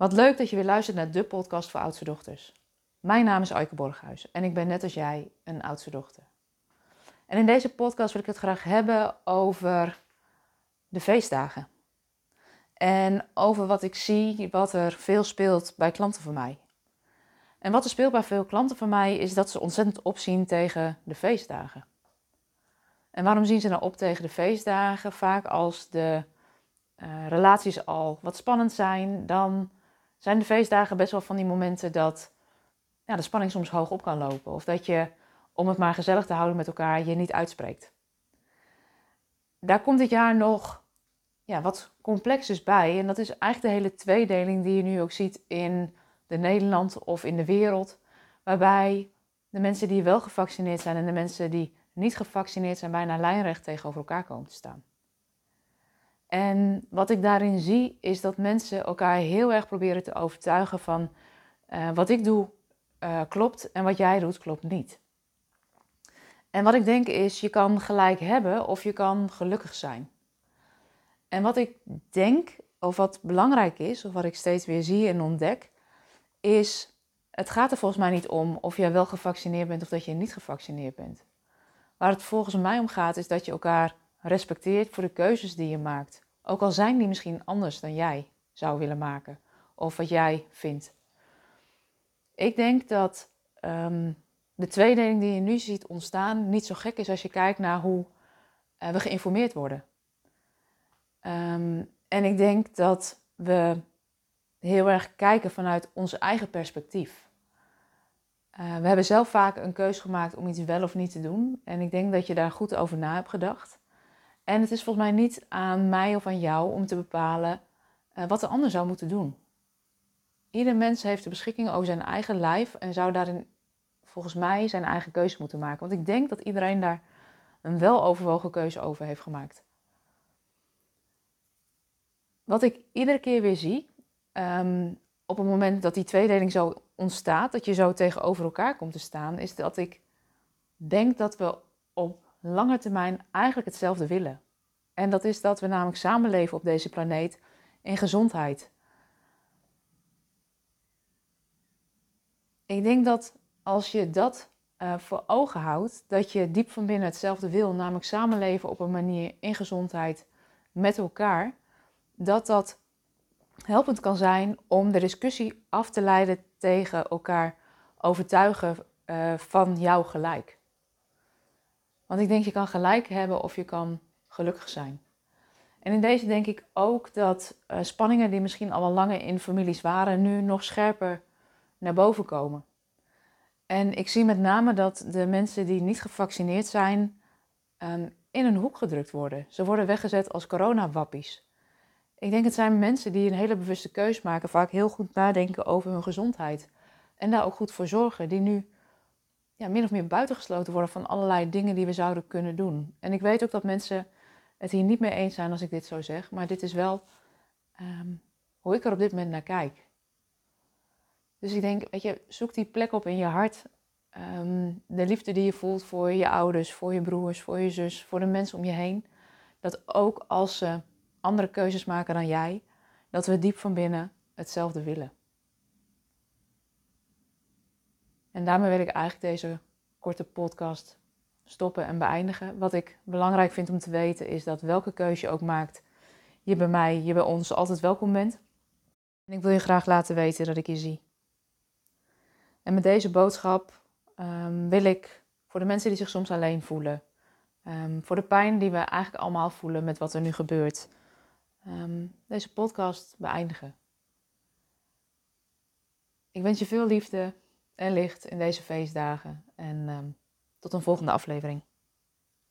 Wat leuk dat je weer luistert naar de podcast voor oudste dochters. Mijn naam is Aike Borghuis en ik ben net als jij een oudste dochter. En in deze podcast wil ik het graag hebben over de feestdagen. En over wat ik zie, wat er veel speelt bij klanten van mij. En wat er speelt bij veel klanten van mij is dat ze ontzettend opzien tegen de feestdagen. En waarom zien ze nou op tegen de feestdagen? Vaak als de uh, relaties al wat spannend zijn, dan zijn de feestdagen best wel van die momenten dat ja, de spanning soms hoog op kan lopen. Of dat je, om het maar gezellig te houden met elkaar, je niet uitspreekt. Daar komt dit jaar nog ja, wat complexes bij. En dat is eigenlijk de hele tweedeling die je nu ook ziet in de Nederland of in de wereld. Waarbij de mensen die wel gevaccineerd zijn en de mensen die niet gevaccineerd zijn bijna lijnrecht tegenover elkaar komen te staan. En wat ik daarin zie, is dat mensen elkaar heel erg proberen te overtuigen van uh, wat ik doe uh, klopt en wat jij doet klopt niet. En wat ik denk is, je kan gelijk hebben of je kan gelukkig zijn. En wat ik denk, of wat belangrijk is, of wat ik steeds weer zie en ontdek, is, het gaat er volgens mij niet om of jij wel gevaccineerd bent of dat je niet gevaccineerd bent. Waar het volgens mij om gaat, is dat je elkaar respecteert voor de keuzes die je maakt. Ook al zijn die misschien anders dan jij zou willen maken of wat jij vindt. Ik denk dat um, de tweedeling die je nu ziet ontstaan niet zo gek is als je kijkt naar hoe uh, we geïnformeerd worden. Um, en ik denk dat we heel erg kijken vanuit ons eigen perspectief. Uh, we hebben zelf vaak een keuze gemaakt om iets wel of niet te doen. En ik denk dat je daar goed over na hebt gedacht. En het is volgens mij niet aan mij of aan jou om te bepalen uh, wat de ander zou moeten doen. Ieder mens heeft de beschikking over zijn eigen lijf en zou daarin volgens mij zijn eigen keuze moeten maken. Want ik denk dat iedereen daar een weloverwogen keuze over heeft gemaakt. Wat ik iedere keer weer zie, um, op het moment dat die tweedeling zo ontstaat, dat je zo tegenover elkaar komt te staan, is dat ik denk dat we op lange termijn eigenlijk hetzelfde willen. En dat is dat we namelijk samenleven op deze planeet in gezondheid. Ik denk dat als je dat uh, voor ogen houdt, dat je diep van binnen hetzelfde wil, namelijk samenleven op een manier in gezondheid met elkaar, dat dat helpend kan zijn om de discussie af te leiden tegen elkaar overtuigen uh, van jouw gelijk. Want ik denk je kan gelijk hebben of je kan gelukkig zijn. En in deze denk ik ook dat uh, spanningen die misschien al wel langer in families waren, nu nog scherper naar boven komen. En ik zie met name dat de mensen die niet gevaccineerd zijn, um, in een hoek gedrukt worden. Ze worden weggezet als coronawappies. Ik denk het zijn mensen die een hele bewuste keus maken, vaak heel goed nadenken over hun gezondheid. En daar ook goed voor zorgen, die nu ja, min of meer buitengesloten worden van allerlei dingen die we zouden kunnen doen. En ik weet ook dat mensen het hier niet mee eens zijn als ik dit zo zeg, maar dit is wel um, hoe ik er op dit moment naar kijk. Dus ik denk, weet je, zoek die plek op in je hart. Um, de liefde die je voelt voor je ouders, voor je broers, voor je zus, voor de mensen om je heen. Dat ook als ze andere keuzes maken dan jij, dat we diep van binnen hetzelfde willen. En daarmee wil ik eigenlijk deze korte podcast stoppen en beëindigen. Wat ik belangrijk vind om te weten is dat welke keuze je ook maakt, je bij mij, je bij ons altijd welkom bent. En ik wil je graag laten weten dat ik je zie. En met deze boodschap um, wil ik voor de mensen die zich soms alleen voelen, um, voor de pijn die we eigenlijk allemaal voelen met wat er nu gebeurt, um, deze podcast beëindigen. Ik wens je veel liefde en licht in deze feestdagen en tot een volgende aflevering.